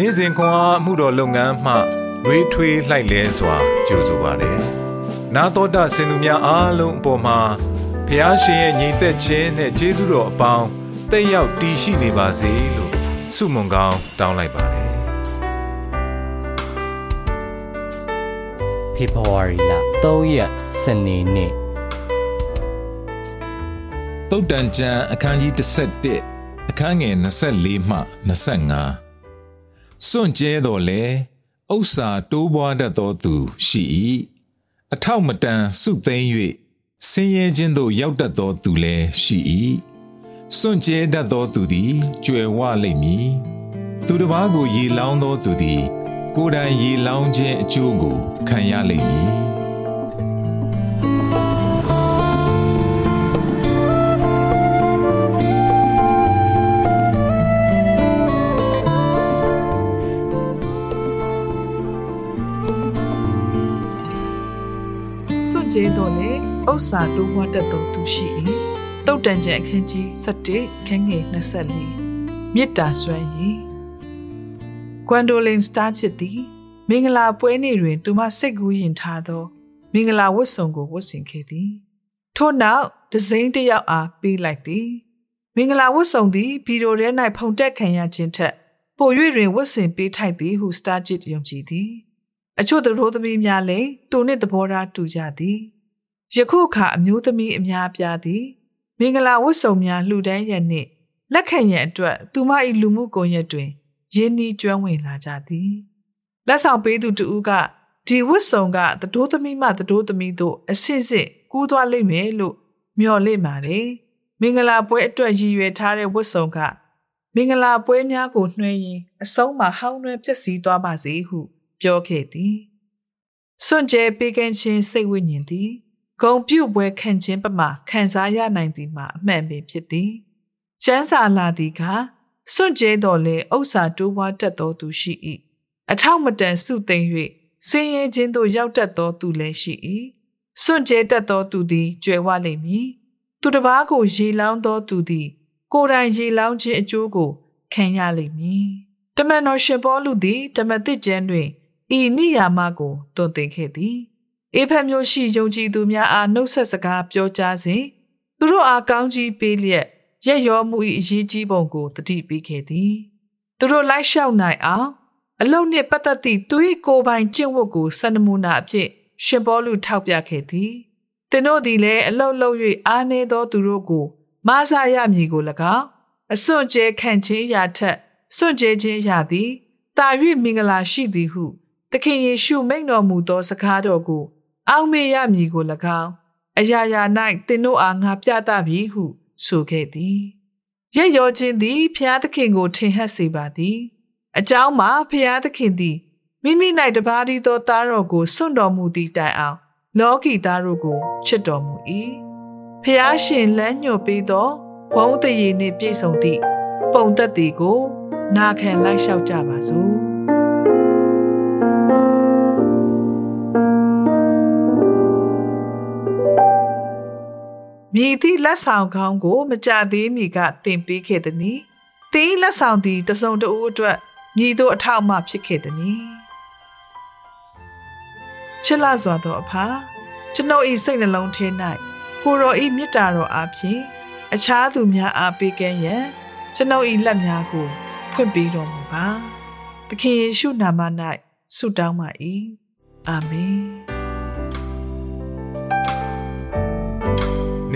နေ့စဉ်ခွန်အားမှုတော်လုပ်ငန်းမှနှွေးထွေးလှိုက်လဲစွာကြိုဆိုပါတယ်။နာတော်တာစင်သူများအားလုံးအပေါ်မှာဖះရှင်ရဲ့ညီသက်ခြင်းနဲ့ကျေးဇူးတော်အပေါင်းတက်ရောက်တည်ရှိနေပါစေလို့ဆုမွန်ကောင်းတောင်းလိုက်ပါတယ်။ဖေဖော်ဝါရီလ3ရက်စနေနေ့သုတ်တန်ကျမ်းအခန်းကြီး17အခန်းငယ်24မှ25 စွန့်ကြဲတော်လဲဥစ္စာတိုးပွားတတ်သောသူရှိ၏အထောက်မတန်စုသိမ်း၍ဆင်းရဲခြင်းသို့ရောက်တတ်သောသူလည်းရှိ၏စွန့်ကြဲတတ်သောသူသည်ကြွယ်ဝလိမ့်မည်သူတစ်ပါးကိုရေလောင်းသောသူသည် ကိုယ်တိုင်ရေလောင်းခြင်းအကျိုးကိုခံရလိမ့်မည် ကျင်းတော့လေဥစ္စာတိုးဝတ်တတ်သောသူရှိ၏တုတ်တန်ကျန်အခန်းကြီး7ခန်းငယ်24မေတ္တာဆွမ်းရည်ကွမ်ဒိုလင်စတာချစ်သည်မင်္ဂလာပွဲနေ့တွင် သူမစိတ်ကူးရင်ထားသော မင်္ဂလာဝတ်စုံကိုဝတ်ဆင်ခဲ့သည်ထို့နောက်ဒဇိန်တယောက်အားပေးလိုက်သည်မင်္ဂလာဝတ်စုံသည်ဗီဒီယိုထဲ၌ဖုန်တက်ခံရခြင်းထက်ပို၍တွင်ဝတ်ဆင်ပေးထိုက်သည်ဟုစတာချစ်ယုံကြည်သည် အချို့သူတို့သမီးများလည်းသူနှင့်သဘောထားတူကြသည်ယခုအခါအမျိုးသမီးအများပြားသည်မင်္ဂလာဝတ်စုံများလှူဒန်းရနှင့်လက်ခံရန်အတွက်သူမ၏လူမှုကွန်ရက်တွင်ရင်းနှီးကျွမ်းဝင်လာကြသည်လက်ဆောင်ပေးသူတဦးကဒီဝတ်စုံကသတိုးသမီးမှသတိုးသမီးတို့အစစ်စစ်ကူးသွားလိမ့်မယ်လို့မျှော်လင့်ပါတယ်မင်္ဂလာပွဲအတွက်ရည်ရွယ်ထားတဲ့ဝတ်စုံကမင်္ဂလာပွဲများကိုနှွှဲရင်းအဆုံးမှာဟောင်းနှွဲပျက်စီးသွားပါစေဟု ပြောခဲ့သည်စွန့်ကြဲပေးကမ်းခြင်းစိတ်ဝိညာဉ်သည်ဂုံပြုတ်ပွဲခံခြင်းပမာခံစားရနိုင်သည်မှာအမှန်ပင်ဖြစ်သည်ကျမ်းစာလာသည်ကစွန့်ကြဲတော်လဲဥစ္စာတိုးပွားတတ်သောသူရှိ၏အထောက်မတန်စုသိမ့်၍စင်ရဲခြင်းသို့ရောက်တတ်သောသူလည်းရှိ၏စွန့်ကြဲတတ်သောသူသည်ကြွယ်ဝလိမ့်မည်သူတစ်ပါးကိုရေလောင်းသောသူသည် ကိုယ်တိုင်ရေလောင်းခြင်းအကျိုးကိုခံရလိမ့်မည်တမန်တော်ရှင်ပေါလုသည်ဓမ္မသစ်ကျမ်းတွင် ဤနိယာမကိုတွင်တင်ခဲ့သည်အေဖက်မျိုးရှိယုံကြည်သူများအားနှုတ်ဆက်စကားပြောကြားစဉ်သူတို့အားကောင်းကြီးပေးလျက်ရက်ရောမှု၏အရေးကြီးပုံကိုတတိပေးခဲ့သည်သူတို့လိုက်လျှောက်နိုင်အောင်အလုံနှင့်ပတ်သက်သည့်သူ၏ကိုယ်ပိုင်ကျင့်ဝတ်ကိုစနမူနာအဖြစ်ရှင်ဘောလူထောက်ပြခဲ့သည်သင်တို့သည်လည်းအလုံလုံ၍အားနည်းသောသူတို့ကိုမဆာရမည်ကို၎င်းအစွန့်ကျဲခံခြင်းရာထက်စွန့်ကျဲခြင်းရာသည်တာ၍မင်္ဂလာရှိသည်ဟု သခင်ယေရှုမိန့်တော်မူသောစကားတော်ကို အောက်မေ့ရမည်ကို၎င်းအရာရာ၌သင်တို့အားငါပြသပြီဟု ဆိုခဲ့သည်ရက်ရောခြင်းသည်ဖျားသခင်ကိုထင်ဟပ်စေပါသည် အကြောင်းမှာဖျားသခင်သည်မိမိ၌တပါးသီးသောသားတော်ကိုစွန့်တော်မူသည့်တိုင်အောင် လောကီသားတို့ကိုချစ်တော်မူ၏ဖျားရှင်လမ်းညွှန်ပေးသောဘုံတရေနှင့်ပြည့်စုံသည့်ပုံသက်သည်ကိုနာခံလိုက်လျှောက်ကြပါစို့ မြည်သည့်လက်ဆောင်ကောင်းကိုမကြသေးမီကတင်ပေးခဲ့သည်။တင်းလက်ဆောင်သည်တစုံတဦးအတွက်မြည်တို့အထောက်အမဖြစ်ခဲ့သည်။ချစ်လာစွာသောအဖာကျွန်ုပ်၏စိတ်နှလုံးထဲ၌ကိုရော၏မေတ္တာတော်အားဖြင့်အခြားသူများအားပေးကမ်းရန်ကျွန်ုပ်၏လက်များကိုဖွင့်ပေးတော်မူပါ။သခင်ယေရှုနာမ၌ဆုတောင်းပါ၏။အာမင်။